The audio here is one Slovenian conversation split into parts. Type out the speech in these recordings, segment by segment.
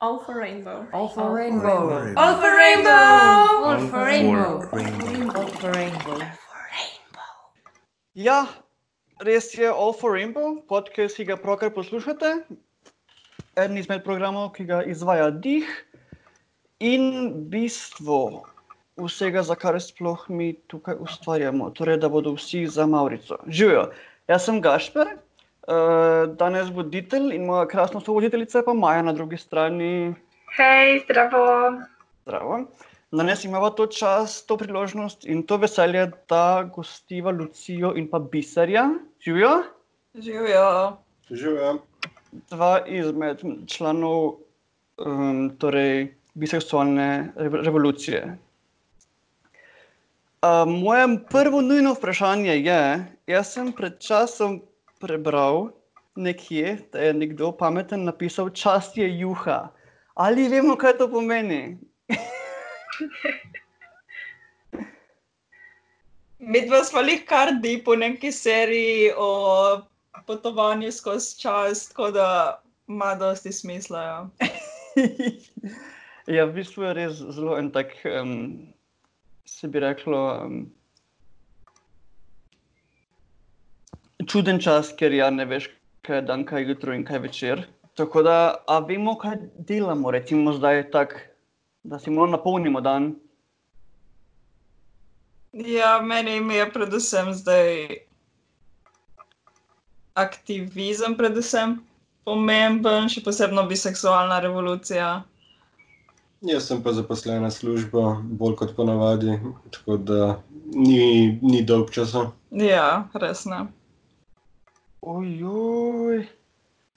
All for rainbow. All for rainbow. All for rainbow. All for rainbow. rainbow. All for rainbow. Ja, res je All for Rainbow, podcast, ki ga pravkar poslušate. Eden izmed programov, ki ga izvaja Dih in bistvo vsega, za kar sploh mi tukaj ustvarjamo, torej da bodo vsi za Maurico. Živijo, jaz sem Gašper, uh, danes voditelj in moja krasna sovoditeljica pa Maja na drugi strani. Hej, zdravo. Zdravo. Danes imamo to čas, to priložnost in to veselje, da gostiva Lucijo in pa Biserja. Živijo? Živijo. Živim. Dva izmed članov um, torej, biseksualne rev- revolucije. Uh, moje prvo nujno vprašanje je, jaz sem pred časom prebral nekje, da je nekdo pameten napisal, čas je juha. Ali vemo, kaj to pomeni? Mi dva smo jih kar di po neki seriji o potovanju skozi čas, tako da ima dosti smisla. Ja. ja, v bistvu je res zelo en tak, um, se bi reklo, um, čuden čas, ker ja ne veš, kaj je dan, kaj je jutro in kaj je večer. Tako da, a vemo, kaj delamo, recimo zdaj tako, da si malo napolnimo dan. ja, meni mi je predvsem zdaj aktivizem, predvsem pomemben, še posebno biseksualna revolucija. Jaz sem pa zaposlena služba, bolj kot ponavadi, tako da ni, ni dolg časa. Ja, res ne. Ojoj,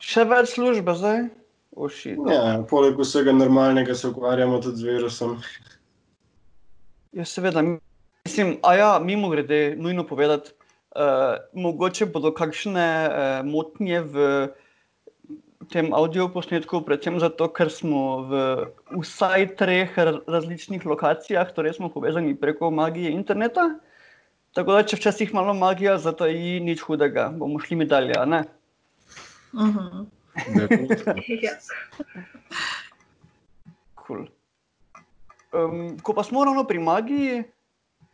še več službe zdaj? Ošit. Ja, poleg vsega normalnega se ukvarjamo tudi z virusom. Ja, seveda, mislim, a ja, mimo grede, nujno povedati, uh, mogoče bodo kakšne uh, motnje v tem audio posnetku, predvsem zato, ker smo v vsaj treh ra- različnih lokacijah, torej smo povezani preko magije interneta. Tako da, če včasih malo magija zataji, nič hudega, bomo šli mi dalje, a ne? Uh -huh. Ja. Cool. Um, ko pa smo ravno pri magiji,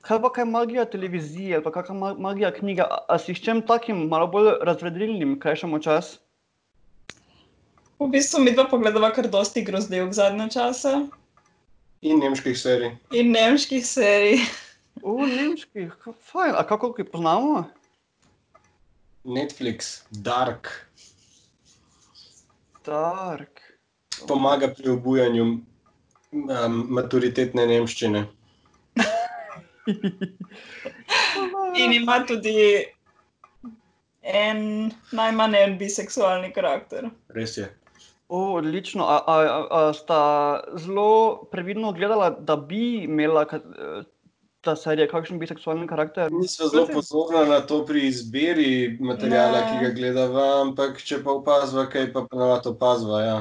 kaj pa kaj magija televizije, ali pa kakšna ma- magija knjiga, a, si s čem takim malo bolj razvedrilnim krajšamo čas? V bistvu mi dva pogledava kar dosti grozljivk zadnje čase In nemških serij. in nemških serij. V nemških, ka- fajn, a kako ki poznamo? Netflix, Dark, Dark. pomaga pri obujanju um, maturitetne nemščine. In ima tudi en, najmanj en biseksualni karakter. Res je. O, odlično. A, a, a, sta zelo previdno gledala, da bi imela ka- eh, ta serija kakšen biseksualni karakter? Nisva zelo pozorna na to pri izbiri materijala, Ne. ki ga gledava, ampak če pa opazva, kaj pa ponavadi opazva. Ja.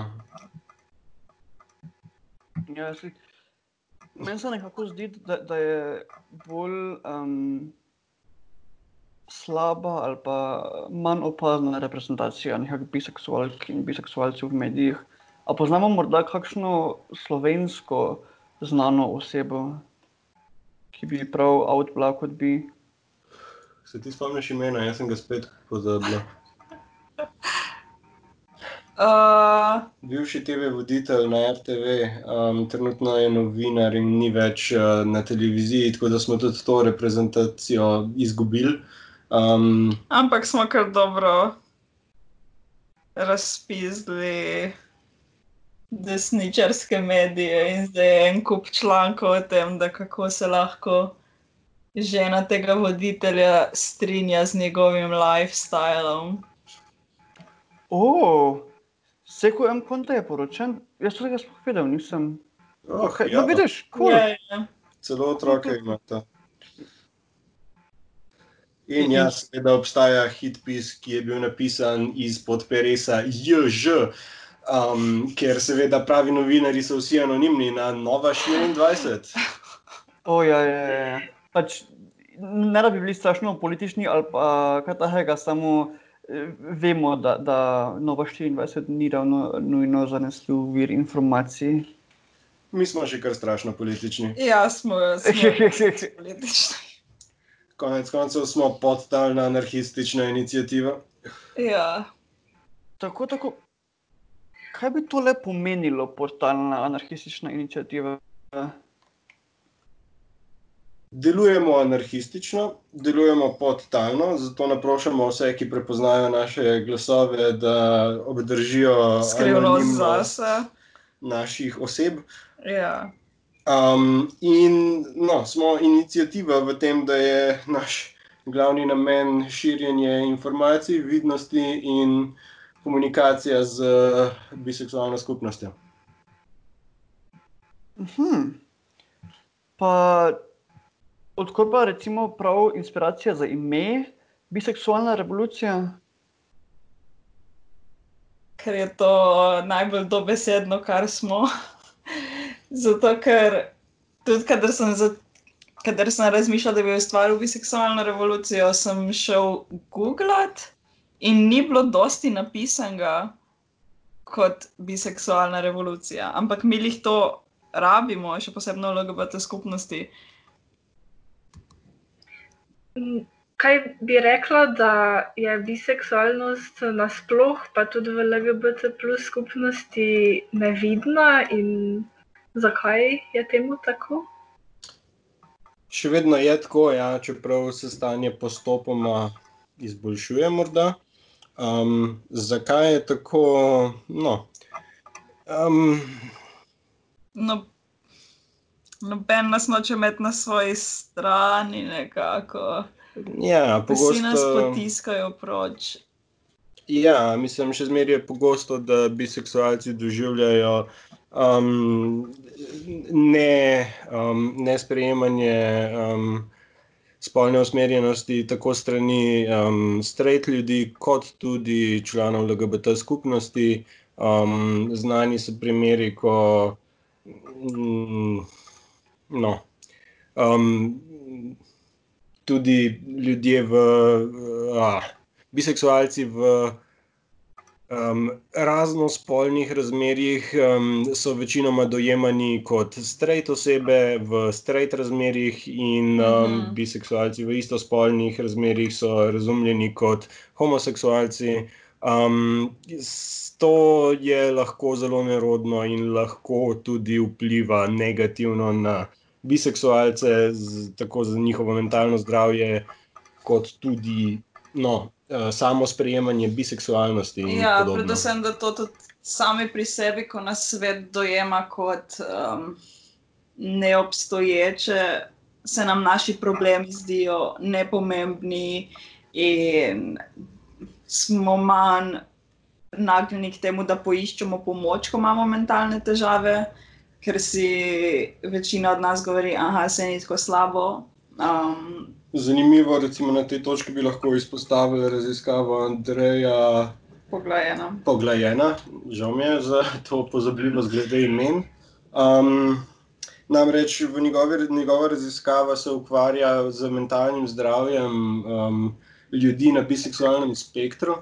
Ja, si, meni se nekako zdi, da, da je bolj um, slaba ali pa manj opazna reprezentacija nekakšnih biseksualk in biseksualcev v medijih. A poznamo morda kakšno slovensko znano osebo, ki bi prav out bila kot bi? Se ti spomniš imena, jaz sem ga spet pozabila. Uh, Bivši TV voditelj na RTV, um, trenutno je novinar in ni več uh, na televiziji, tako da smo tudi to reprezentacijo izgubili. Um, ampak smo kar dobro razpisali desničarske medije in zdaj je en kup člankov o tem, da kako se lahko žena tega voditelja strinja z njegovim lifestylom. O, Seko M. Konta je poročen, jaz tega sploh vedel nisem. oh, Okay, ja, no, vidiš, cool. Ja, ja. Celo otroke imata. In ja, seveda obstaja hitpis, ki je bil napisan izpod peresa JŽ, um, ker seveda pravi novinari so vsi anonimni na Nova 24. O, ja, ja, ja. Pač, ne da bi bili strašno politični ali pa kaj takega, samo eh, vemo, da, da Nova 24 ni ravno nujno zanesljiv vir informacij. Mi smo še kar strašno politični. Ja, smo, smo politični. Konec koncev smo podtalna anarhistična inicijativa. Ja. Tako, tako. Kaj bi tole pomenilo, portalna anarhistična inicijativa? Delujemo anarhistično, delujemo podtalno, zato naprošamo vse, ki prepoznajo naše glasove, da obdržijo Skrivnost zase. naših oseb. Ja. Um, in no, smo inicijativa v tem, da je naš glavni namen širjenje informacij, vidnosti in komunikacija z uh, biseksualno skupnostjo. Hmm. Pa odkot pa recimo prav inspiracija za ime biseksualna revolucija? Ker je to najbolj dobesedno, kar smo. Zato, ker tudi, kadar sem, za, kadar sem razmišljal, da bi ustvaril biseksualno revolucijo, sem šel googlat in ni bilo dosti napisanega kot biseksualna revolucija. Ampak mi jih to rabimo, še posebno v LGBT skupnosti. Kaj bi rekla, da je biseksualnost nasploh, pa tudi v LGBT plus skupnosti nevidna in zakaj je temu tako? Še vedno je tako, ja, čeprav se stanje postopoma izboljšuje. Morda. Um, zakaj je tako? No, um, No, noben nas noče imeti na svoji strani, nekako. ja, Vsi nas pogosto. potiskajo proč. Ja, mislim, še zmeraj je pogosto, da biseksualci doživljajo um, ne, um, nesprejemanje um, spolne usmerjenosti tako strani um, straight ljudi, kot tudi članov LGBT skupnosti. Um, znani so primeri, ko mm, no, um, tudi ljudje v. Ah, biseksualci v um, raznospolnih razmerjih um, so večinoma dojemani kot straight osebe v straight razmerjih, in um, Mhm. biseksualci v istospolnih razmerjih so razumljeni kot homoseksualci. Um, to je lahko zelo nerodno in lahko tudi vpliva negativno na biseksualce, z, tako za njihovo mentalno zdravje, kot tudi no, eh, samo sprejemanje biseksualnosti. Ja, podobno. predvsem, da to tudi sami pri sebi, ko nas svet dojema kot um, neobstoječe, se nam naši problemi zdijo nepomembni in smo manj nagnjeni k temu, da poiščemo pomoč, ko imamo mentalne težave, ker si večina od nas govori, da se ni tako slabo. Um, Zanimivo, recimo na tej točki bi lahko izpostavili raziskavo Andreja Poglejeno. Poglajena, žal mi je za to pozabljivost glede imen. Um, namreč v njegovi, njegova raziskava se ukvarja z mentalnim zdravjem um, ljudi na biseksualnem spektru.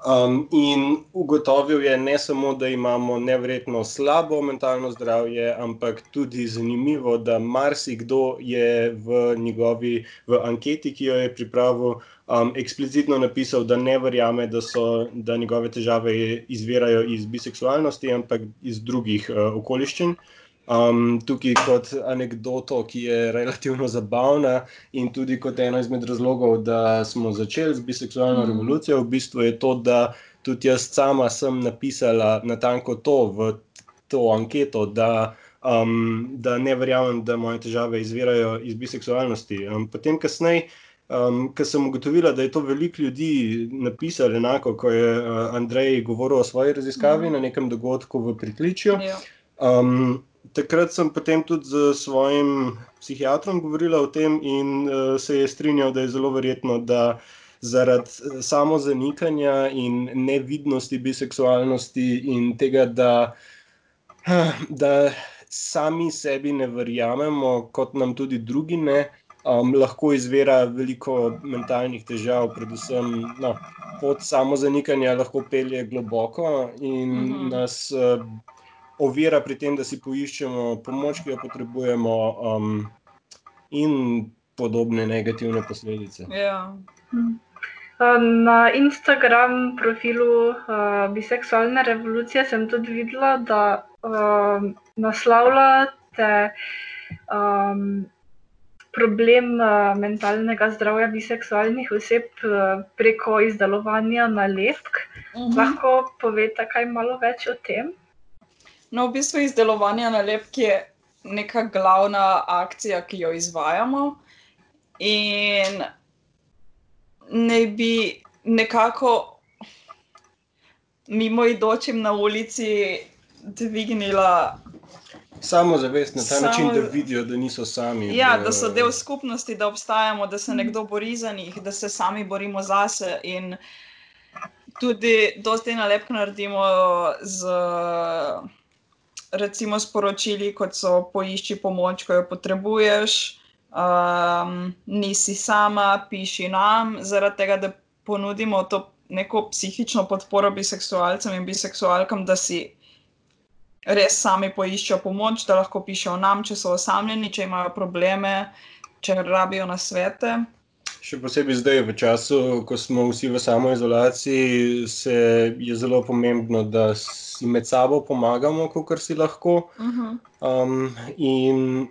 Um, in ugotovil je ne samo, da imamo nevrjetno slabo mentalno zdravje, ampak tudi zanimivo, da marsikdo je v njegovi v anketi, ki jo je pripravil, um, eksplicitno napisal, da ne verjame, da, so, da njegove težave izvirajo iz biseksualnosti, ampak iz drugih uh, okoliščin. Um, tukaj kot anegdoto, ki je relativno zabavna in tudi kot eno izmed razlogov, da smo začeli z biseksualno Mhm. revolucijo, v bistvu je to, da tudi jaz sama sem napisala natanko to v to anketo, da, um, da ne verjamem, da moje težave izvirajo iz biseksualnosti. Um, potem, kasneje, um, ko sem ugotovila, da je to veliko ljudi napisalo, enako kot je uh, Andrej govoril o svoji raziskavi Mhm. na nekem dogodku v Pritličju. Um, takrat sem potem tudi z svojim psihiatrom govorila o tem, in uh, se je strinjal, da je zelo verjetno, da zaradi eh, samozanikanja in nevidnosti biseksualnosti in tega, da, da sami sebi ne verjamemo, kot nam tudi drugi ne. um, lahko izvira veliko mentalnih težav, predvsem no, pot samozanikanja lahko pelje globoko in Mhm. mhm. nas uh, ovira pri tem, da si poiščemo pomoč, ki jo potrebujemo, um, in podobne negativne posledice. Ja. Na Instagram profilu uh, Biseksualne revolucije sem tudi videla, da uh, naslavljate um, problem uh, mentalnega zdravja biseksualnih oseb uh, preko izdelovanja nalepk. Mhm. Lahko poveste kaj malo več o tem? No, v bistvu izdelovanje nalepk je neka glavna akcija, ki jo izvajamo. In ne bi nekako mimoidočim na ulici dvignila, Samo zavest na ta Samo- način, da vidijo, da niso sami. ja, da so del skupnosti, da obstajamo, da se nekdo bori za njih, da se sami borimo zase. In tudi dosti nalepk naredimo z recimo sporočili, kot so poišči pomoč, ko jo potrebuješ. Um, nisi sama, piši nam, zaradi tega, da ponudimo to neko psihično podporo biseksualcem in biseksualkam, da si res sami poiščejo pomoč, da lahko pišejo nam, če so osamljeni, če imajo probleme, če rabijo na svete. Še posebej zdaj, v času, ko smo vsi v samoizolaciji, se je zelo pomembno, da si med sabo pomagamo, kot si lahko. Uh -huh. Um, in,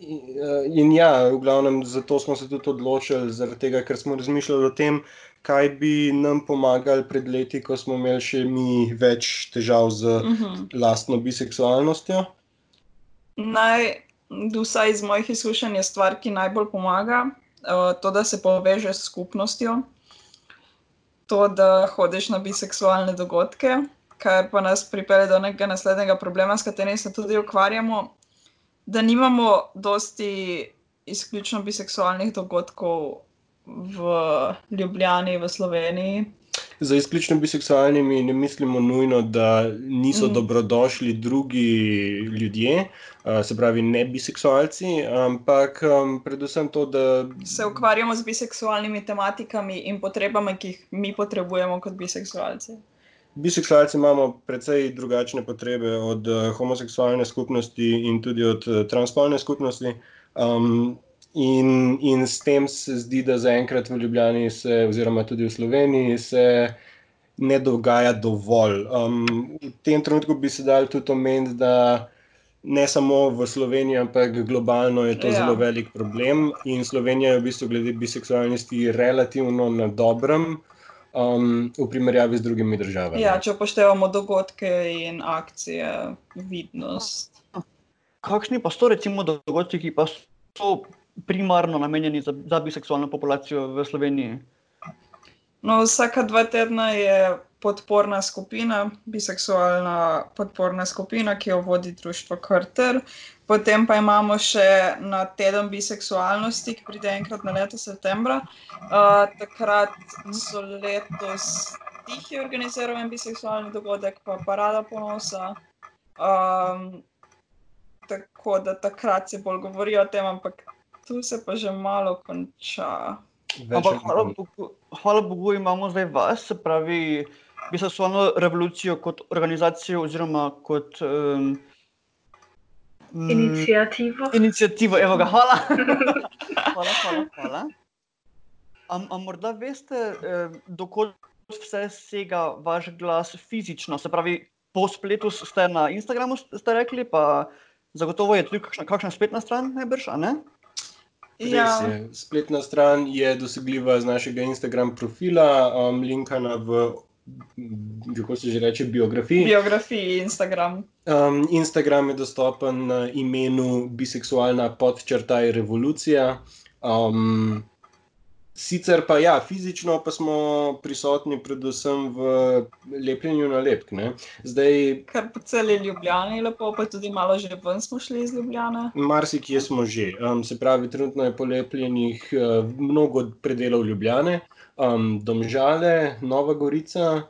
in, in ja, v glavnem, zato smo se tudi odločili, zaradi tega, ker smo razmišljali o tem, kaj bi nam pomagali pred leti, ko smo imeli še mi več težav z Uh -huh. lastno biseksualnostjo. Naj, vsaj iz mojih izkušenj, je stvar, ki najbolj pomaga, to, da se povežeš s skupnostjo, to, da hodiš na biseksualne dogodke, kar pa nas pripelje do nekega naslednjega problema, s katerim se tudi ukvarjamo, da nimamo dosti izključno biseksualnih dogodkov v Ljubljani, v Sloveniji. Za izključno biseksualnimi ne mislimo nujno, da niso Mm. dobrodošli drugi ljudje, uh, se pravi ne biseksualci, ampak um, predvsem to, da Se ukvarjamo z biseksualnimi tematikami in potrebami, ki jih mi potrebujemo kot biseksualci. biseksualci imamo precej drugačne potrebe od uh, homoseksualne skupnosti in tudi od uh, transspolne skupnosti. Um, In, in s tem se zdi, da zaenkrat v Ljubljani, se, oziroma tudi v Sloveniji, se ne dogaja dovolj. Um, v tem trenutku bi se dal tudi omeniti, da ne samo v Sloveniji, ampak globalno je to Ja. zelo velik problem. In Slovenija je v bistvu glede biseksualnosti relativno na dobrem. Um, v primerjavi z drugimi državami. Ja, če upoštevamo dogodke in akcije, vidnost. Kakšni pa so recimo dogodki, ki pa so primarno namenjeni za, za biseksualno populacijo v Sloveniji? No, vsaka dva tedna je podporna skupina, biseksualna podporna skupina, ki jo vodi društvo Krter. Potem pa imamo še na teden biseksualnosti, ki pride enkrat na leto septembra. Uh, takrat so letos tihi organiziral en biseksualni dogodek, pa parada ponosa. Um, tako da takrat se bolj govori o tem, ampak tu se pa že malo konča. Več Ampak hvala. Bogu, hvala Bogu imamo zdaj vas, se pravi biseksualno revolucijo kot organizacijo oziroma kot um, mm, Inicijativo. Inicijativo, evo ga, hvala. hvala, hvala, hvala. Am, am morda veste, eh, dokot vse sega vaš glas fizično, se pravi, po spletu ste na Instagramu, ste rekli, pa zagotovo je tudi kakšna, kakšna spletna stran, najbrž, a ne? Ja, je. Spletna stran je dosegljiva z našega Instagram profila, um, linkana v, kako se že reče, biografiji. biografiji Instagram. Um, Instagram je dostopen na imenu biseksualna podčrtaj revolucija. Um, sicer pa ja, fizično pa smo prisotni predvsem v lepljenju nalepk. Ne? Zdaj, Kar po celi Ljubljani lepo, pa tudi malo že ven smo šli iz Ljubljane. marsikje smo že. Um, se pravi, trenutno je polepljenih uh, mnogo predelov Ljubljane, um, Domžale, Nova Gorica.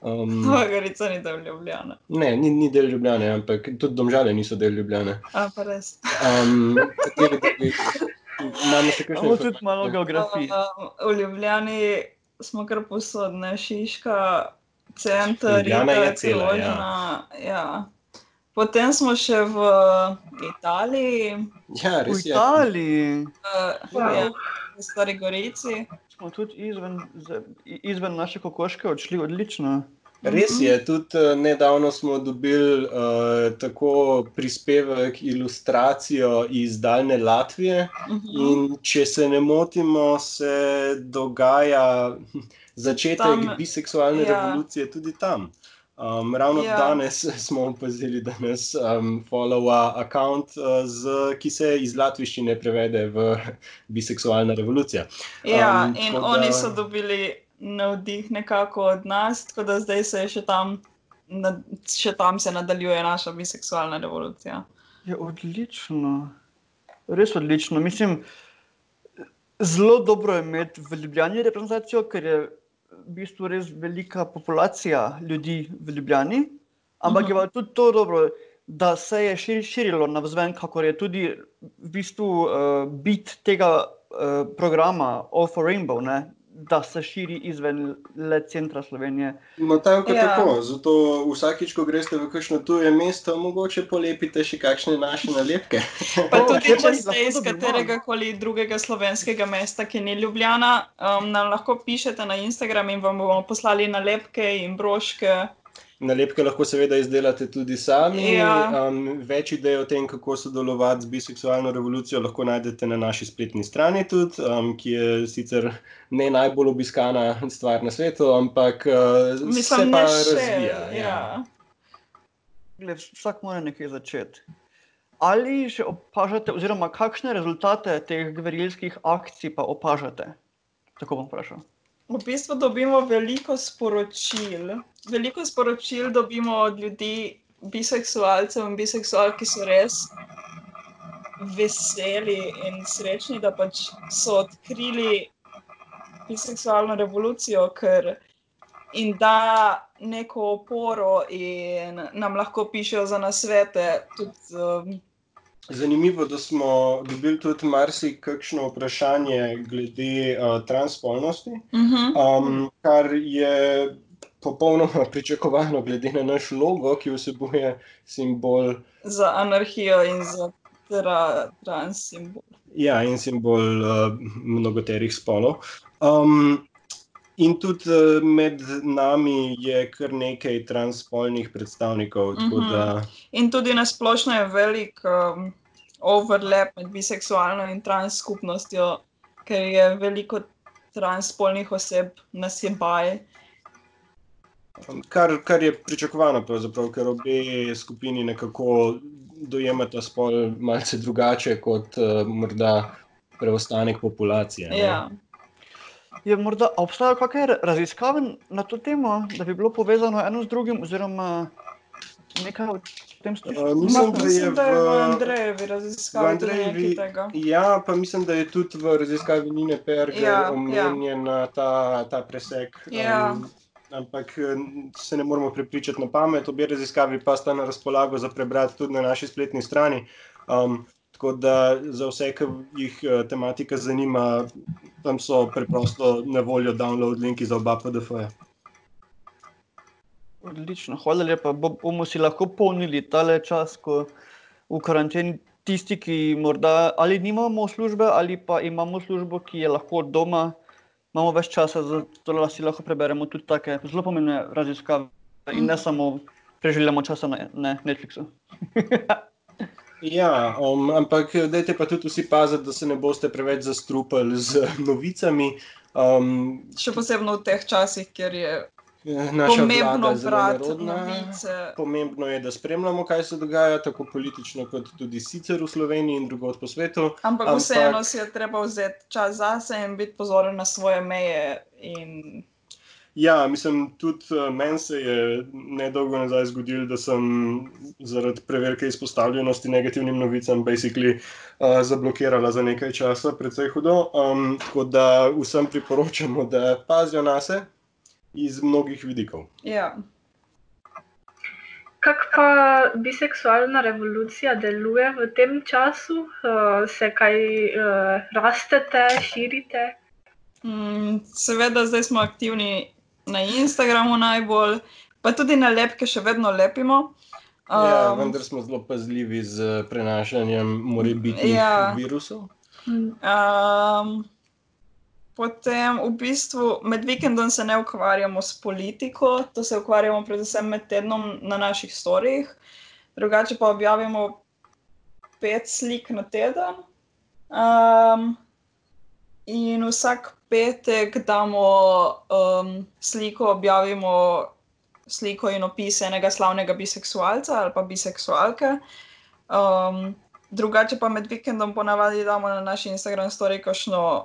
Um, Nova Gorica ni del Ljubljane. ne, ni, ni del Ljubljane, ampak tudi Domžale niso del Ljubljane. A pa res. Um, kateri? Imamo še kakšne Imamo tudi malo geografije. Um, v Ljubljani smo kar posodne, Šiška, center, Ljubljana je cela, ja. Ja. Potem smo še v Italiji, Ja, V res je. Italiji uh, ja, v Stari Gorici. smo tudi izven, izven naše kokoške odšli odlično. Res je, tudi uh, nedavno smo dobili uh, tako prispevek, ilustracijo iz daljne Latvije. Mhm. In če se ne motimo, se dogaja začetek Tam, biseksualne ja. revolucije tudi tam. Um, ravno Ja. danes smo opazili, da nas um, followa račun, uh, z- ki se iz latviščine prevede v biseksualna revolucija. Ja, Um, in tako oni da- so dobili navdih nekako od nas, tako da zdaj se še tam, nad, še tam se nadaljuje naša biseksualna revolucija. Je odlično, res odlično. Mislim, zelo dobro je imeti v Ljubljani reprezentacijo, ker je v bistvu res velika populacija ljudi v Ljubljani. Ampak je pa tudi to dobro, da se je šir, širilo navzven, kako je tudi v bistvu uh, bit tega uh, programa All for Rainbow, ne? Da se širi izven le centra Slovenije. No, tako, Ja. ja. tako. Zato vsakič, ko greste v kakšno tuje mesto, mogoče polepite še kakšne naše nalepke. Pa tudi, kje če jih ste iz katerega koli drugega slovenskega mesta, ki ni Ljubljana, um, nam lahko pišete na Instagram in vam bomo poslali nalepke in broške. Nalepke lahko seveda izdelate tudi sami. Ja. Um, več idej o tem, kako sodelovati z biseksualno revolucijo, lahko najdete na naši spletni strani, tudi, um, ki je sicer ne najbolj obiskana stvar na svetu, ampak uh, se Mislim, pa ne še. razvija. Ja. Gled, vsak mora nekaj začeti. Ali še opažate, oziroma kakšne rezultate teh gverilskih akcij pa opažate? Tako bom vprašal. V bistvu dobimo veliko sporočil. Veliko sporočil dobimo od ljudi, biseksualcev in biseksualk, ki so res veseli in srečni, da pač so odkrili biseksualno revolucijo, ker jim da neko oporo in nam lahko pišejo za nasvete. Tudi, um, Zanimivo, da smo dobili tudi marsikakšno vprašanje glede uh, transpolnosti, uh -huh. um, kar je popolnoma pričakovano, glede na naš logo, ki vsebuje simbol Za anarhijo in za tra, trans simbol. Ja, in simbol uh, mnogoterih spolov. Um, in tudi uh, med nami je kar nekaj transspolnih predstavnikov. tako Mhm. da, In tudi na splošno je velik um, overlap med biseksualno in trans skupnostjo, ker je veliko transspolnih oseb nas je baj. Kar, kar je pričakovano, ker obe skupini nekako dojemata spol malce drugače kot uh, morda preostanek populacije. ne. Ja. Je morda a obstajajo kakšne raziskave na to temo, da bi bilo povezano eno z drugim, oziroma nekaj o tem slišali? Uh, mislim, da je v v- Andrejevi raziskavi Andrejevi- tega. Ja, pa mislim, da je tudi v raziskavi Nine Perger Ja, ja, omenjen ja. ta, ta presek. Ja. ampak eh, se ne moramo prepričati na pamet. Obe raziskavi pa sta na razpolago za prebrati tudi na naši spletni strani. Um, tako da za vse, ki jih eh, tematika zanima, tam so preprosto na voljo download linki za oba PDF-ja. Odlično, hvala lepa. Bo, bomo si lahko polnili tale čas, ko v karanteni tisti, ki morda ali nimamo službe, ali pa imamo službo, ki je lahko doma, imamo več časa, zato da si lahko preberemo tudi take zelo pomembne raziskave in ne samo preživljamo časa na, na Netflixu. Ja, um, ampak dajte pa tudi vsi paziti, da se ne boste preveč zastrupali z novicami. Um, Še posebej v teh časih, kjer je naša pomembno brati novice. Pomembno je, da spremljamo, kaj se dogaja, tako politično, kot tudi sicer v Sloveniji in drugod po svetu. Ampak Ampak- vseeno si je treba vzeti čas zase in biti pozoren na svoje meje. In... Ja, mislim, tudi uh, meni se je nedolgo nazaj zgodilo, da sem zaradi prevelike izpostavljenosti negativnim novicam basically uh, zablokirala za nekaj časa, precej hudo. Um, tako da vsem priporočamo, da pazijo na se iz mnogih vidikov. Ja. kako pa biseksualna revolucija deluje v tem času? Uh, se kaj uh, rastete, širite? Mm, seveda, zdaj smo aktivni na Instagramu najbolj, pa tudi na lepke še vedno lepimo. Um, ja, vendar smo zelo pazljivi z prenašanjem morebitnih Ja. virusov. Um, potem v bistvu med vikendom se ne ukvarjamo s politiko, to se ukvarjamo predvsem med tednom na naših storijih. Drugače pa objavimo pet slik na teden. Um, in vsak petek damo um, sliko, objavimo sliko in opis enega slavnega biseksualca ali pa biseksualke. Um, drugače pa med vikendom ponavadi damo na naš Instagram story kakšno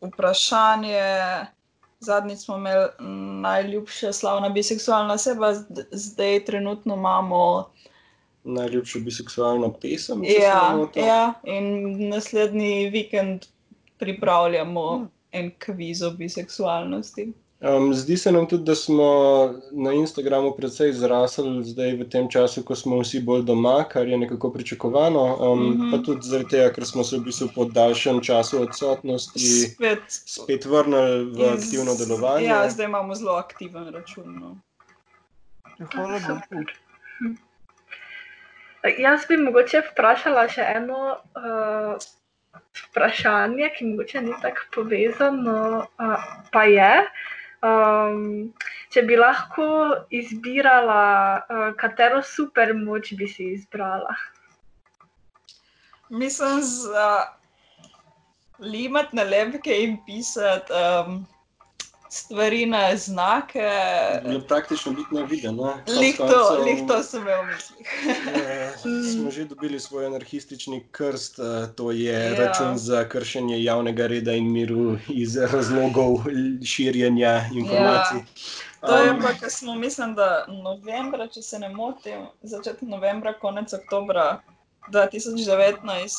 vprašanje. Zadnjič smo imeli najljubša slavna biseksualna oseba, zd- zdaj trenutno imamo. Najljubšo biseksualno pesem. se ne Ja, motim. ja, in naslednji vikend pripravljamo en kviz o biseksualnosti. Um, zdi se nam tudi, da smo na Instagramu precej zrasli zdaj v tem času, ko smo vsi bolj doma, kar je nekako pričakovano. Um, mm. -hmm. Pa tudi zaradi tega, ker smo se v bistvu po daljšem času odsotnosti Spet spet vrnili v in aktivno delovanje. Ja, zdaj imamo zelo aktiven račun. No. Hvala Bogu. Jaz bi mogoče vprašala še eno uh, vprašanje, ki mogoče ni tako povezano, uh, pa je. Um, če bi lahko izbirala, uh, katero super moč bi si izbrala. Mislim, za limati nalepke in pisati um, stvari na znake. Je praktično biti neviden. Ne? Konec Lih to, koncev, lih to sem imel v mislih. eh, Smo že dobili svoj anarhistični krst, eh, to je Ja. račun za kršenje javnega reda in miru iz razlogov širjenja informacij. To je Um, pa, ker smo, mislim, da novembra, če se ne motim, začetek novembra, konec oktobra 2019,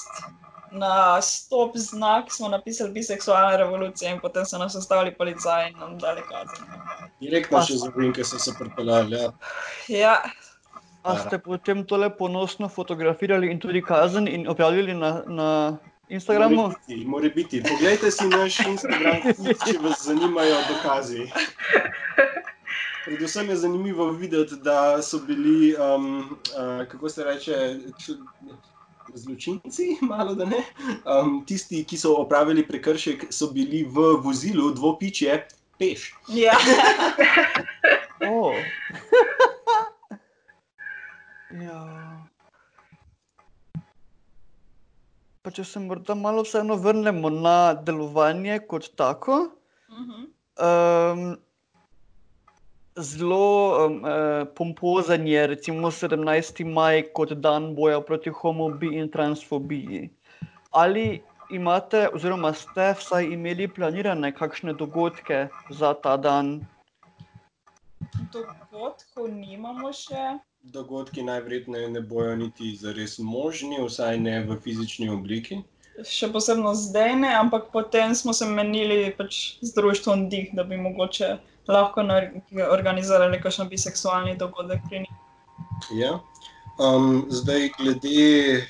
na stop znak smo napisali biseksualna revolucija in potem so nas ustavili policaji in nam dali kazen. Direktno še za Vinke so se pripeljali. Ja. Ja, A ste potem tole ponosno fotografirali in tudi kazen in objavili na, na Instagramu? More biti, more biti. Poglejte si naš Instagram, če vas zanimajo dokazi. Predvsem je zanimivo videti, da so bili, um, uh, kako se reče, zločinci, malo da ne. Um, tisti, ki so opravili prekršek, so bili v vozilu dvopičje peš. ja. Oh. ja. Pa če se morda malo vseeno vrnemo na delovanje kot tako. Mhm. Um, zelo um, uh, pompozen je recimo 17. maj kot dan boja proti homofobiji in transfobiji. Ali imate, oziroma ste vsaj imeli planirane kakšne dogodke za ta dan? Dogodkov nimamo še. Dogodki najverjetneje ne bojo niti zares možni, vsaj ne v fizični obliki. Še posebno zdaj ne, ampak potem smo se menili pač z društvom Dih, da bi mogoče lahko organizirali kakšen biseksualni dogodek pri njih. Ja. Um, zdaj, glede,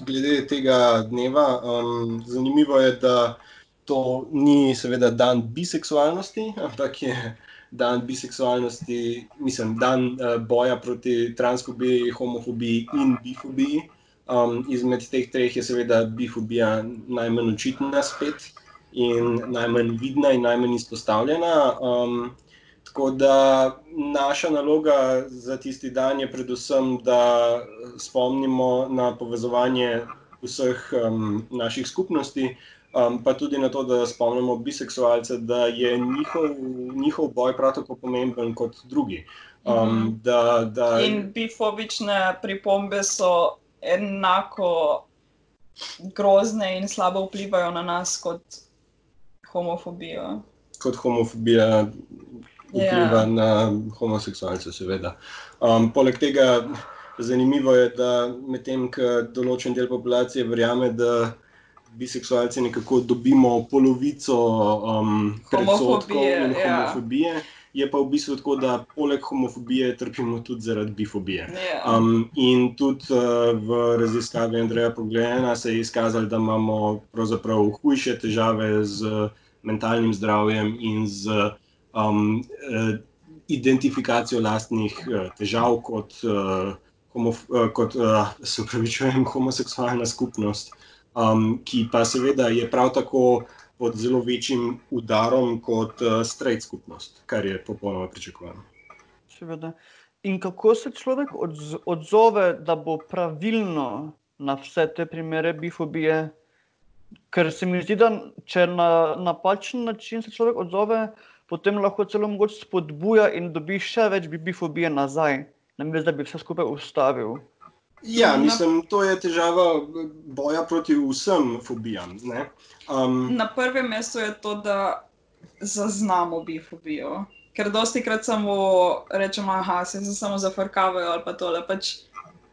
glede tega dneva, um, zanimivo je, da to ni seveda dan biseksualnosti, ampak je dan biseksualnosti, mislim, dan uh, boja proti transfobiji, homofobiji in bifobiji. Um, izmed teh treh je seveda bifobija najmanj očitna spet in najmanj vidna in najmanj izpostavljena. Um, Tako da naša naloga za tisti dan je predvsem, da spomnimo na povezovanje vseh um, naših skupnosti, um, pa tudi na to, da spomnimo biseksualce, da je njihov, njihov boj prav tako pomemben kot drugi. Um, Mhm. da, da, In bifobične pripombe so enako grozne in slabo vplivajo na nas kot homofobija. kot homofobija vpliva Ja. na homoseksualce, seveda. Um, poleg tega zanimivo je, da medtem, ko določen del populacije verjame, da biseksualci nekako dobimo polovico um, predsodkov in ja. homofobije. Je pa v bistvu tako, da poleg homofobije trpimo tudi zaradi bifobije. Um, in tudi uh, v raziskavi Andreja Poglejena se je izkazalo, da imamo pravzaprav hujše težave z mentalnim zdravjem in z um, eh, identifikacijo lastnih eh, težav kot, eh, homof, kot eh, se upravičujem, homoseksualna skupnost, um, ki pa seveda je prav tako pod zelo večjim udarom kot uh, straight skupnost, kar je popolnoma pričakovano. Seveda. In kako se človek odz odzove, da bo pravilno na vse te primere bifobije? Ker se mi zdi, da če na napačen način se človek odzove, potem lahko celo mogoče spodbuja in dobi še več bi- bifobije nazaj, namesto da bi vse skupaj ustavil. Ja, mislim, to je težava boja proti vsem fobijam. ne. Um, Na prvem mestu je to, da zaznamo bifobijo. Ker dosti krat samo rečemo, da se samo zafrkavajo ali pa tole. Pač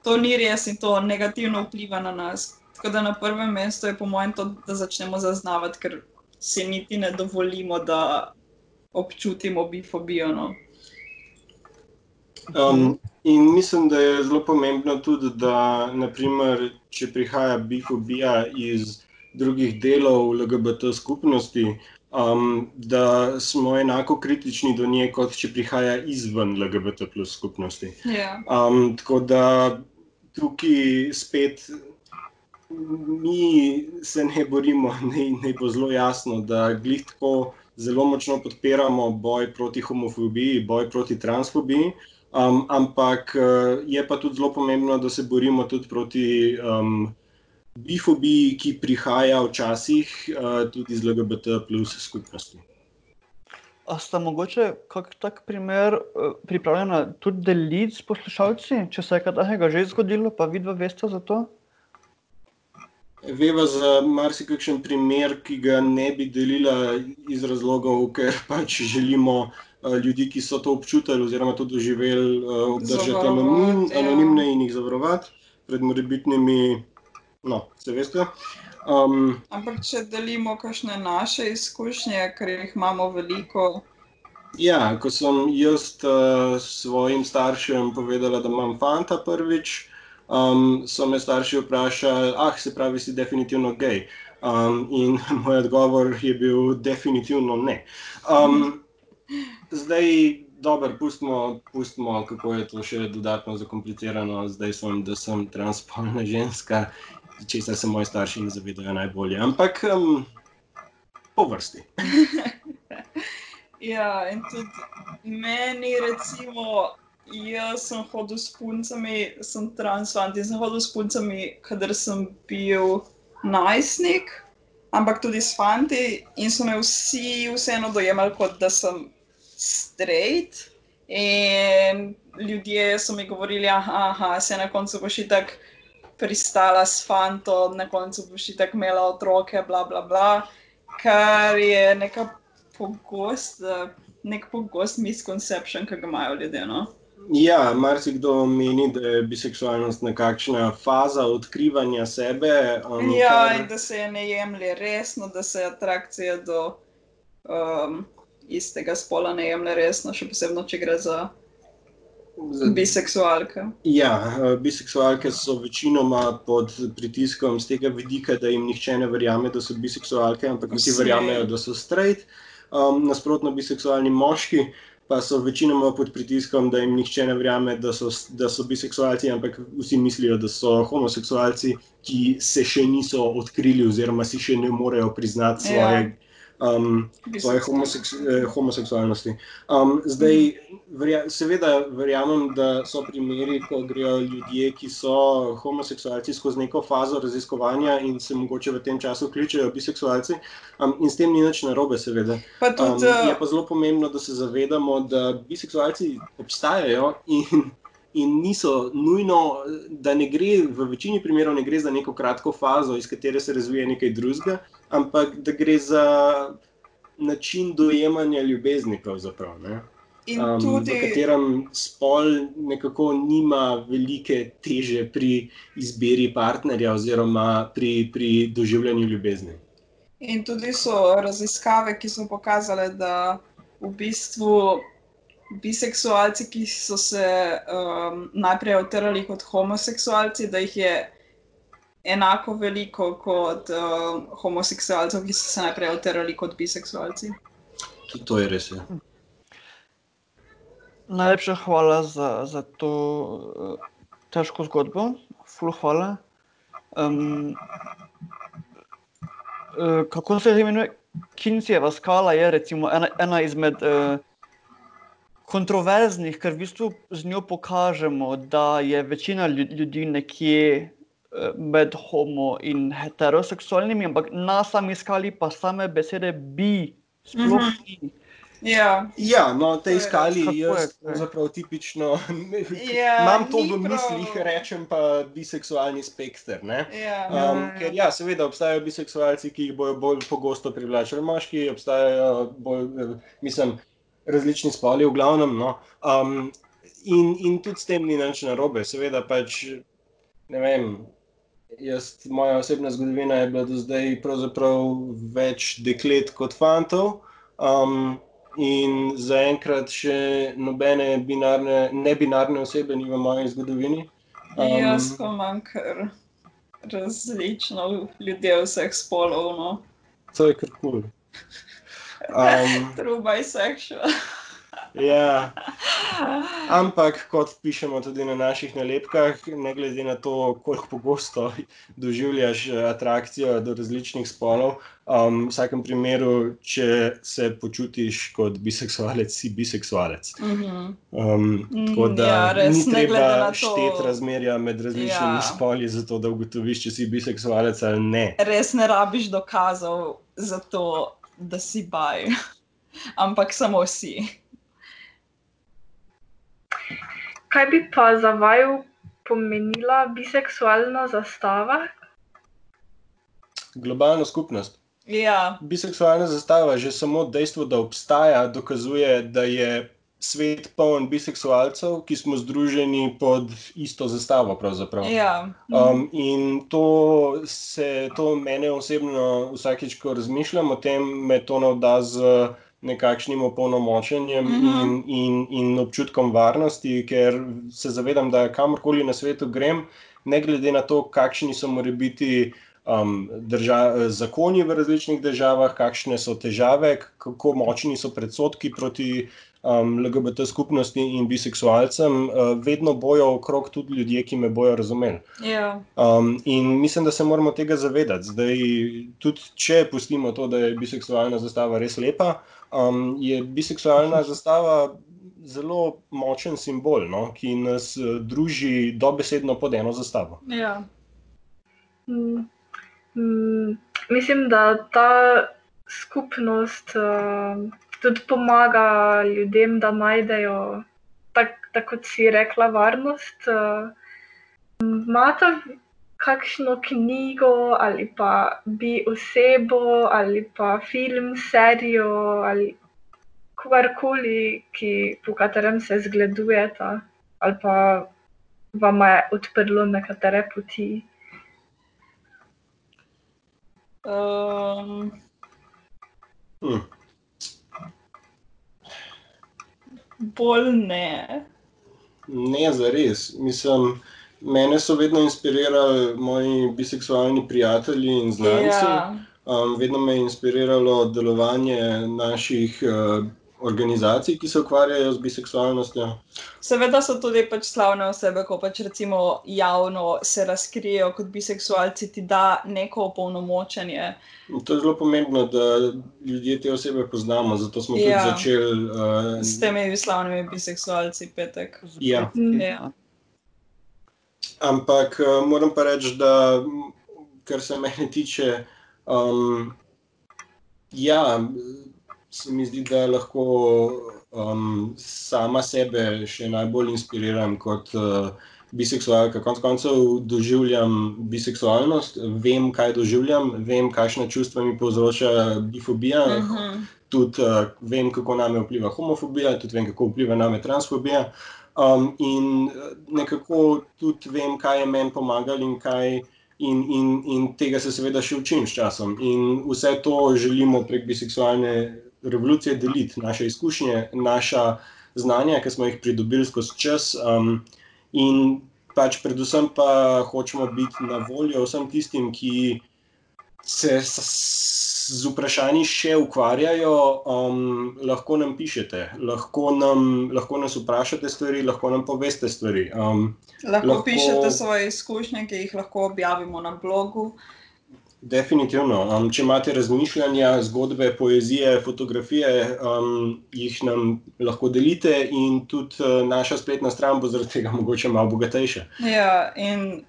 to ni res in to negativno vpliva na nas. Tako da na prvem mestu je po mojem to, da začnemo zaznavati, ker si niti ne dovolimo, da občutimo bifobijo. No. Um, in mislim, da je zelo pomembno tudi, da naprimer, če prihaja bifobija iz drugih delov LGBT skupnosti, um, da smo enako kritični do nje, kot če prihaja izven LGBT plus skupnosti. Ja. Um, tako da tukaj spet mi se ne borimo, ne, ne bo zelo jasno, da glih tako zelo močno podpiramo boj proti homofobiji, boj proti transfobiji. Um, ampak eh, je pa tudi zelo pomembno, da se borimo tudi proti um, bifobiji, ki prihaja včasih uh, tudi iz LGBT plus skupnosti. A sta mogoče kak tak primer eh, pripravljena tudi deliti s poslušalci, če se je kaj takega že zgodilo, pa vidva veste za to? Veva za marsikakšen primer, ki ga ne bi delila iz razlogov, ker pač želimo uh, ljudi, ki so to občutili oziroma to doživeli, uh, obdržati anonim, ja. anonimne in jih zavarovati pred morebitnimi, no, se veste. Um, Ampak če delimo kakšne naše izkušnje, ker jih imamo veliko, ja, ko sem jaz uh, svojim staršem povedala, da imam fanta prvič, um, so me starši vprašali, ah, se pravi, si definitivno gej. Um, in moj odgovor je bil definitivno ne. Um, zdaj, dobro, pustimo, pustimo, kako je to še dodatno zakomplicirano. Zdaj sem, da sem transpolna ženska, česar se moji starši ne zavedajo najbolje. Ampak um, po vrsti. Ja, in tudi meni, recimo, jaz sem hodil s puncami, sem transfant in sem hodil s puncami, kadar sem bil najstnik, ampak tudi s fanti in so me vsi vseeno dojemali kot da sem straight. In ljudje so mi govorili, aha se na koncu boš itak pristala s fantom, na koncu boš itak imela otroke, bla bla bla, kar je neka pogost, nek pogost misconception, ki ga imajo ljudje. No? Ja, marsikdo meni, da je biseksualnost nekakšna faza odkrivanja sebe. Um, Ja, kar- in da se je ne jemlje resno, da se atrakcija do um, istega spola ne jemlje resno, še posebej, če gre za biseksualke. Ja, eh, biseksualke so večinoma pod pritiskom z tega vidika, da jim nihče ne verjame, da so biseksualke, ampak vsi Vsi. verjamejo, da so straight. Um, nasprotno, biseksualni moški pa so večinoma pod pritiskom, da jim nihče ne verjame, da so, da so biseksualci, ampak vsi mislijo, da so homoseksualci, ki se še niso odkrili oziroma si še ne morejo priznati Ja. Um, svoje homoseks eh, homoseksualnosti. Um, zdaj, verja seveda, verjamem, da so primeri, ko grejo ljudje, ki so homoseksualci, skozi neko fazo raziskovanja in se mogoče v tem času kličejo biseksualci. Um, in s tem ni nič narobe, seveda. Pa Um, tudi, je pa zelo pomembno, da se zavedamo, da biseksualci obstajajo in, in niso nujno, da ne gre v večini primerov ne gre za neko kratko fazo, iz katere se razvije nekaj drugega, ampak da gre za način dojemanja ljubezni. Um, v tudi katerem spol nekako nima velike teže pri izbiri partnerja oziroma pri, pri doživljanju ljubezni. In tudi so raziskave, ki so pokazale, da v bistvu biseksualci, ki so se um, najprej otrali kot homoseksualci, da jih je enako veliko kot uh, homoseksualcev, ki so se najprej otrali kot biseksualci. Tudi to je res. Ja. Najlepša hvala za, za to uh, težko zgodbo, ful hvala. Um, uh, kako se imenuje? Kincijeva skala je recimo ena, ena izmed uh, kontroverznih, ker v bistvu z njo pokažemo, da je večina lju- ljudi nekje med homo in heteroseksualnimi, ampak na sami skali pa same besede bi sploh Mhm. ni. Ja, Ja, no, tej To je skali res. Kako jaz pravzaprav tipično Ja, imam to v mislih, prav. rečem pa biseksualni spekter. Ne? ja. Um, Ja. ker ja, seveda obstajajo biseksualci, ki jih bojo bolj pogosto privlačili moški, obstajajo bolj, eh, mislim, različni spoli v glavnem. No. Um, in, in tudi s tem ni nič narobe, seveda pač ne vem. Jaz, moja osebna zgodovina je bila do zdaj pravzaprav več deklet kot fantov. Um, in zaenkrat še nobene binarne, nebinarne osebe ni v moji zgodovini. Um, Jaz pa imam kar različno ljudi vseh spolov, no. To je kar kul. Cool. Um, True bisexual. Ja, ampak kot pišemo tudi na naših nalepkah, ne glede na to, koliko pogosto doživljaš eh, atrakcijo do različnih spolov, um, v vsakem primeru, če se počutiš kot biseksualec, si biseksualec. Mhm. Um, tako Mm, da ja, res, ni treba šteti razmerja med različnimi Ja. spoli, zato da ugotoviš, če si biseksualec ali ne. Res ne rabiš dokazov za to, da si baj, ampak samo si. Kaj bi pa za vaju pomenila biseksualna zastava? Globalna skupnost. Ja, Biseksualna zastava, že samo dejstvo, da obstaja, dokazuje, da je svet poln biseksualcev, ki smo združeni pod isto zastavo. ja. Um, in to, se, to mene osebno vsakeč, ko razmišljam o tem, me to navda z nekakšnim opolnomočenjem Mhm. in, in, in občutkom varnosti, ker se zavedam, da kamorkoli na svetu grem, ne glede na to, kakšni so morebiti um, drža, zakoni v različnih državah, kakšne so težave, kako močni so predsodki proti um, LGBT skupnosti in biseksualcem, uh, vedno bojo okrog tudi ljudje, ki me bojo razumeli. ja. Um, in mislim, da se moramo tega zavedati. Zdaj, tudi če pustimo to, da je biseksualna zastava res lepa, um, je biseksualna zastava zelo močen simbol, no, ki nas eh, druži dobesedno pod eno zastavo. ja. Mm, mm, mislim, da ta skupnost uh, tudi pomaga ljudem, da najdejo, tako tak kot si rekla, varnost. Uh, Imate kakšno knjigo ali pa bi osebo ali pa film, serijo ali kogarkoli, ki, po katerem se zgledujete ali pa vam je odprlo nekatere poti. Um, Hm. Bolj ne. Ne, za res. Mislim, mene so vedno inspirirali moji biseksualni prijatelji in znanci. Ja. Um, vedno me je inspiriralo delovanje naših uh, organizacij, ki se ukvarjajo z biseksualnostjo. Seveda so tudi pač slavne osebe, ko pač recimo javno se razkrijejo kot biseksualci, ti da neko opolnomočenje. To je zelo pomembno, da ljudje te osebe poznamo, zato smo Ja. tudi začeli. Uh, S temi slavnimi biseksualci petek. Ja. Ja. Ampak uh, moram pa reči, da kar se mene tiče, um, ja, se mi zdi, da lahko um, sama sebe še najbolj inspiriram kot uh, biseksualka. Konec koncev doživljam biseksualnost, vem, kaj doživljam, vem, kakšne čustva mi povzroča bifobija. Mhm. tudi uh, vem, kako na me vpliva homofobija, tudi vem, kako vpliva na me transfobija. Um, in eh, nekako tudi vem, kaj je meni pomagalo, in, kaj, in, in, in tega se seveda še učim s časom. In vse to želimo prek biseksualne revolucije deliti, naše izkušnje, naša znanja, ki smo jih pridobili skozi čas. Um, in pač predvsem pa hočemo biti na voljo vsem tistim, ki se s, z vprašanji še ukvarjajo. Um, lahko nam pišete, lahko, nam, lahko nas vprašate stvari, lahko nam poveste stvari. Um, Lahko, Lahko- pišete svoje izkušnje, ki jih lahko objavimo na blogu. Definitivno. Um, če imate razmišljanja, zgodbe, poezije, fotografije, um, jih nam lahko delite, in tudi uh, naša spletna stran bo zaradi tega mogoče malo bogatejša. Ja, in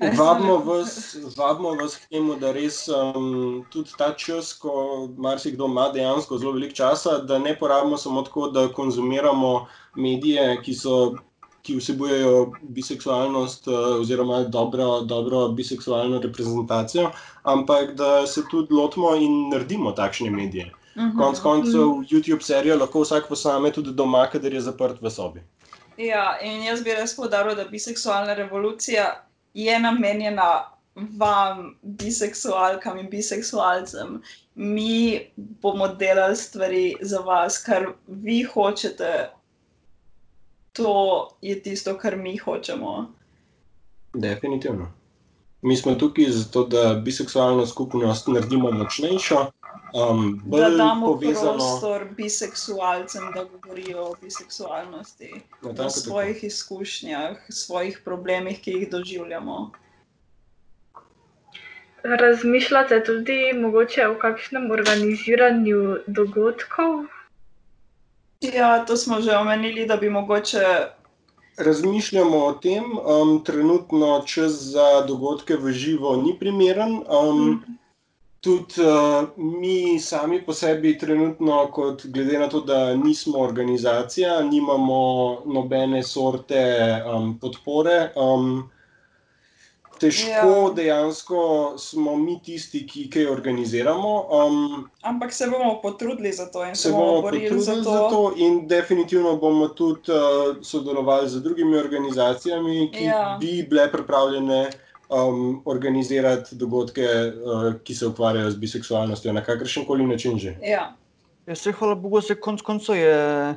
Vabimo vas, vabimo vas k temu, da res um, tudi ta čas, ko marsikdo ima dejansko zelo veliko časa, da ne porabimo samo tako, da konzumiramo medije, ki so. Ki vsebujejo biseksualnost, uh, oziroma dobro, dobro biseksualno reprezentacijo, ampak da se tudi lotimo in naredimo takšne medije. Mhm. Konec koncev, YouTube serijo lahko vsak posname tudi doma, kadar je zaprt v sobi. Ja, in jaz bi res poudaril, da biseksualna revolucija je namenjena vam, biseksualkam in biseksualcem. Mi bomo delali stvari za vas, kar vi hočete. To je tisto, kar mi hočemo. Definitivno. Mi smo tukaj zato, da biseksualno skupnost naredimo močnejšo, um, Da bolj damo povezano. prostor biseksualcem, da govorijo o biseksualnosti, o Natanko tako. svojih izkušnjah, svojih problemih, ki jih doživljamo. Razmišljate tudi mogoče o kakšnem organiziranju dogodkov? Ja, to smo že omenili, da bi mogoče Razmišljamo o tem, um, trenutno čas za dogodke v živo ni primeren. Um, tudi uh, mi sami po sebi, trenutno, kot glede na to, da nismo organizacija, nimamo nobene sorte um, podpore. Um, težko Ja. dejansko smo mi tisti, ki kaj organiziramo. Um, Ampak se bomo potrudili za to in se, se bomo borili potrudili za za to. to, in definitivno bomo tudi uh, sodelovali z drugimi organizacijami, ki Ja. bi bile pripravljene um, organizirati dogodke, uh, ki se ukvarjajo z biseksualnostjo na kakršen koli način že. Ja. Ja, se hvala Bogu, se konc koncev je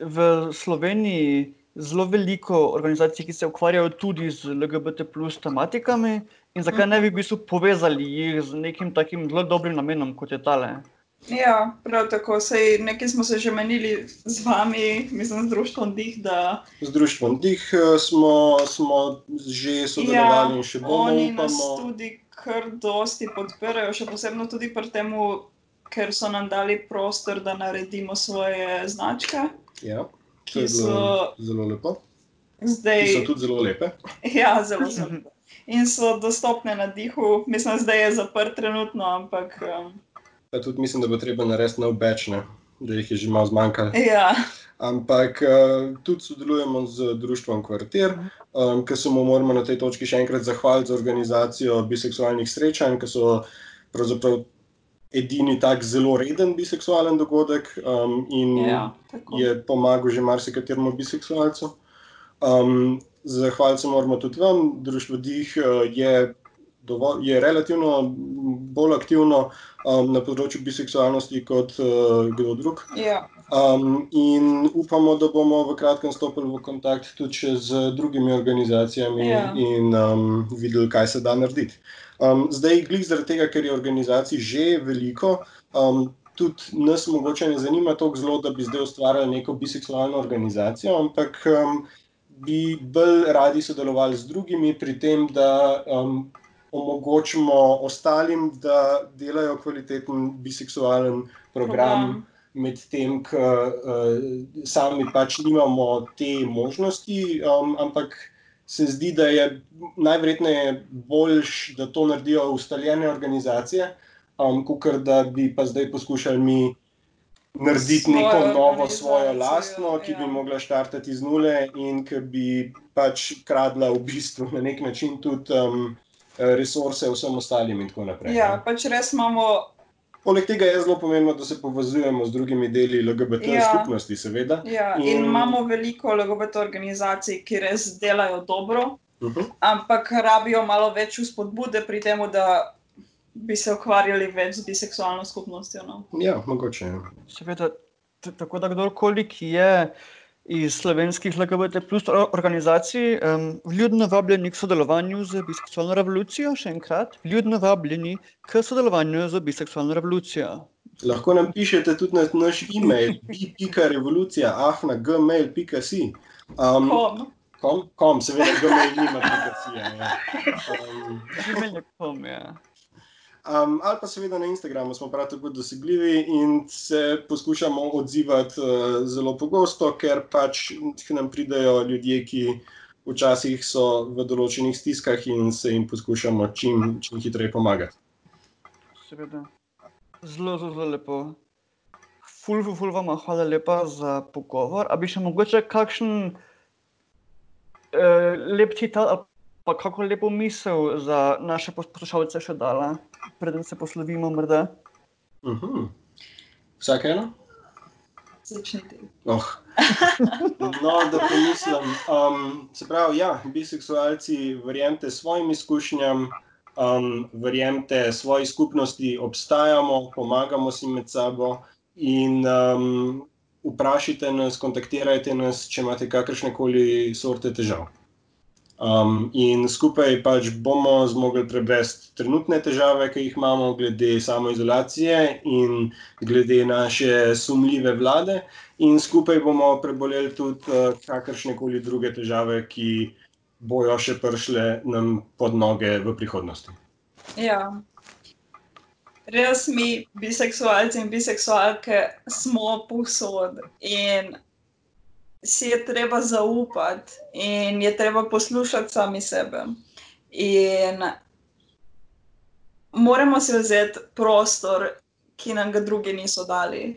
v Sloveniji zelo veliko organizacij, ki se ukvarjajo tudi z LGBT plus tematikami. In zakaj ne bi v bistvu povezali jih z nekim takim zelo dobrim namenom, kot je tale? ja, prav tako. Sej nekaj smo se že menili z vami, mislim, z društvom Dih, da Z društvom Dih uh, smo, smo že sodelovali ja, in še bomo oni nas upamo. tudi kar dosti podpirajo, še posebno tudi pri tem, ker so nam dali prostor, da naredimo svoje značke. Ja, ki so- zelo lepo. Zdaj, Ki so tudi zelo lepe. Ja, zelo so. In so dostopne na dihu, mislim, zdaj je zaprt trenutno, ampak um, Pa tudi mislim, da bo treba narediti nov beč, ne? da jih je že malo zmanjkalo. ja, Ampak uh, tudi sodelujemo z društvom Kvartir, um, ki se mu moramo na tej točki še enkrat zahvaliti za organizacijo biseksualnih srečanj, ki so pravzaprav edini tak zelo reden biseksualen dogodek um, in ja, tako. je pomagal že marsikateremu biseksualcu. Um, Zahvaliti se moramo tudi vam, Društvo Dih uh, je, dovolj, je relativno bolj aktivno um, na področju biseksualnosti kot uh, kdo drug. Ja, Um, in upamo, da bomo v kratkem stopili v kontakt tudi z drugimi organizacijami Ja. in um, videli, kaj se da narediti. Um, zdaj, glih zaradi tega, ker je organizacij že veliko, um, tudi nas mogoče ne zanima tako zelo, da bi zdaj ustvarjali neko biseksualno organizacijo, ampak um, bi bolj radi sodelovali z drugimi pri tem, da um, omogočimo ostalim, da delajo kvaliteten biseksualen program. program. Medtem, ko uh, sami pač nimamo te možnosti, um, ampak se zdi, da je najverjetneje boljš, da to naredijo ustaljene organizacije, um, kot da bi pa zdaj poskušali mi narediti Svojo neko novo, svojo lastno, ki ja. bi mogla štartati iz nule in ki bi pač kradla v bistvu na nek način tudi um, resurse vsem ostalim in tako naprej. ja, ne. pač res imamo. Poleg tega je zelo pomembno, da se povezujemo z drugimi deli LGBT Ja. skupnosti, seveda. Ja, in In- imamo veliko LGBT organizacij, ki res delajo dobro, Uh -huh. ampak rabijo malo več spodbude pri tem, da bi se ukvarjali več z biseksualno skupnostjo. No. Ja, mogoče. ja. Seveda, Tako da kdorkoli, ki je iz slovenskih LGBT plus or- organizacij, um, vljudno vabljeni k sodelovanju z biseksualno revolucijo, še enkrat, vljudno vabljeni k sodelovanju z biseksualno revolucijo. Lahko nam pišete tudi na naš e-mail, bi.revolucija.afna.gmail.si. Um, Kom. kom, kom, seveda, gmail nima aplikacije. Ja. Um, Gmail.com, ja. Um, ali pa seveda na Instagramu smo prav tako dosegljivi in se poskušamo odzivati uh, zelo pogosto, ker pač k nam pridejo ljudje, ki včasih so v določenih stiskah in se jim poskušamo čim, čim hitreje pomagati. Seveda. Zelo, zelo, zelo lepo. Ful, ful, ful, vam hvala lepa za pogovor. A bi še mogoče kakšen uh, lep citat ali pa kako lepo misel za naše pos- poslušalce še dala, preden se poslovimo morda? Uh -huh. Vsak eno? Začnite. Oh. No, da pomislim. Um, se pravi, ja, biseksualci, verjemite svojim izkušnjam, um, verjemite svoji skupnosti, obstajamo, pomagamo si med sabo in um, vprašajte nas, kontaktirajte nas, če imate kakršne koli sorte težav. Um, in skupaj pač bomo zmogli prebesti trenutne težave, ki jih imamo, glede samoizolacije in glede naše sumljive vlade, in skupaj bomo preboleli tudi uh, kakršne koli druge težave, ki bojo še prišle nam pod noge v prihodnosti. Ja. Res mi, biseksualci in biseksualke, smo povsod in si je treba zaupati in je treba poslušati sami sebe. In moramo si vzeti prostor, ki nam ga drugi niso dali,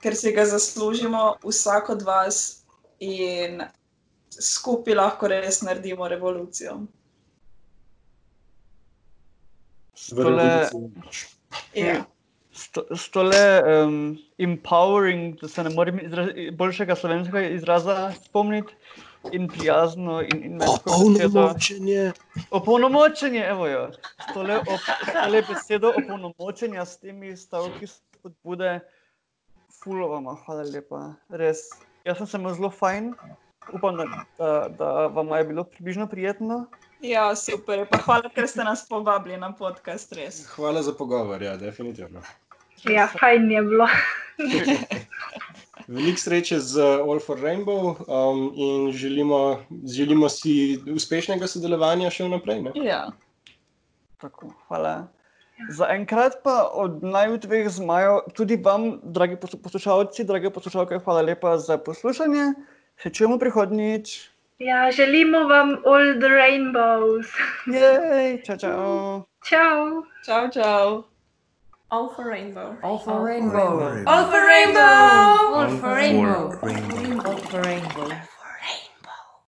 ker si ga zaslužimo, vsak od vas, in skupaj lahko res naredimo revolucijo. V Tole, revoluciji. Ja. Sto- s tole um, empowering, da se ne morem boljšega slovenskega izraza spomniti, in prijazno in. Opolnomočenje. Opolnomočenje, evo jo. S tole, op, s tole besedo opolnomočenja s temi stavki spodbude, fulovama, hvala lepa. Res. Jaz sem se imel zelo fajn, upam, da, da, da vam je bilo približno prijetno. Ja, super. Pa hvala, ker ste nas povabili na podcast, res. Hvala za pogovor, ja, definitivno. Ja, fajn je bilo. Veliko sreče z All for Rainbow um, in želimo, želimo si uspešnega sodelovanja še vnaprej. Ne? Ja. Tako, hvala. Za enkrat pa od naju dveh zmajev, tudi vam, dragi poslu- poslušalci, drage poslušalke, hvala lepa za poslušanje. Se čujemo prihodnjič. Ja, želimo vam all the rainbows. Jej, čau, čau. Ciao. Čau, čau. All for rainbow. All for rainbow. All for rainbow. All for rainbow. All for rainbow.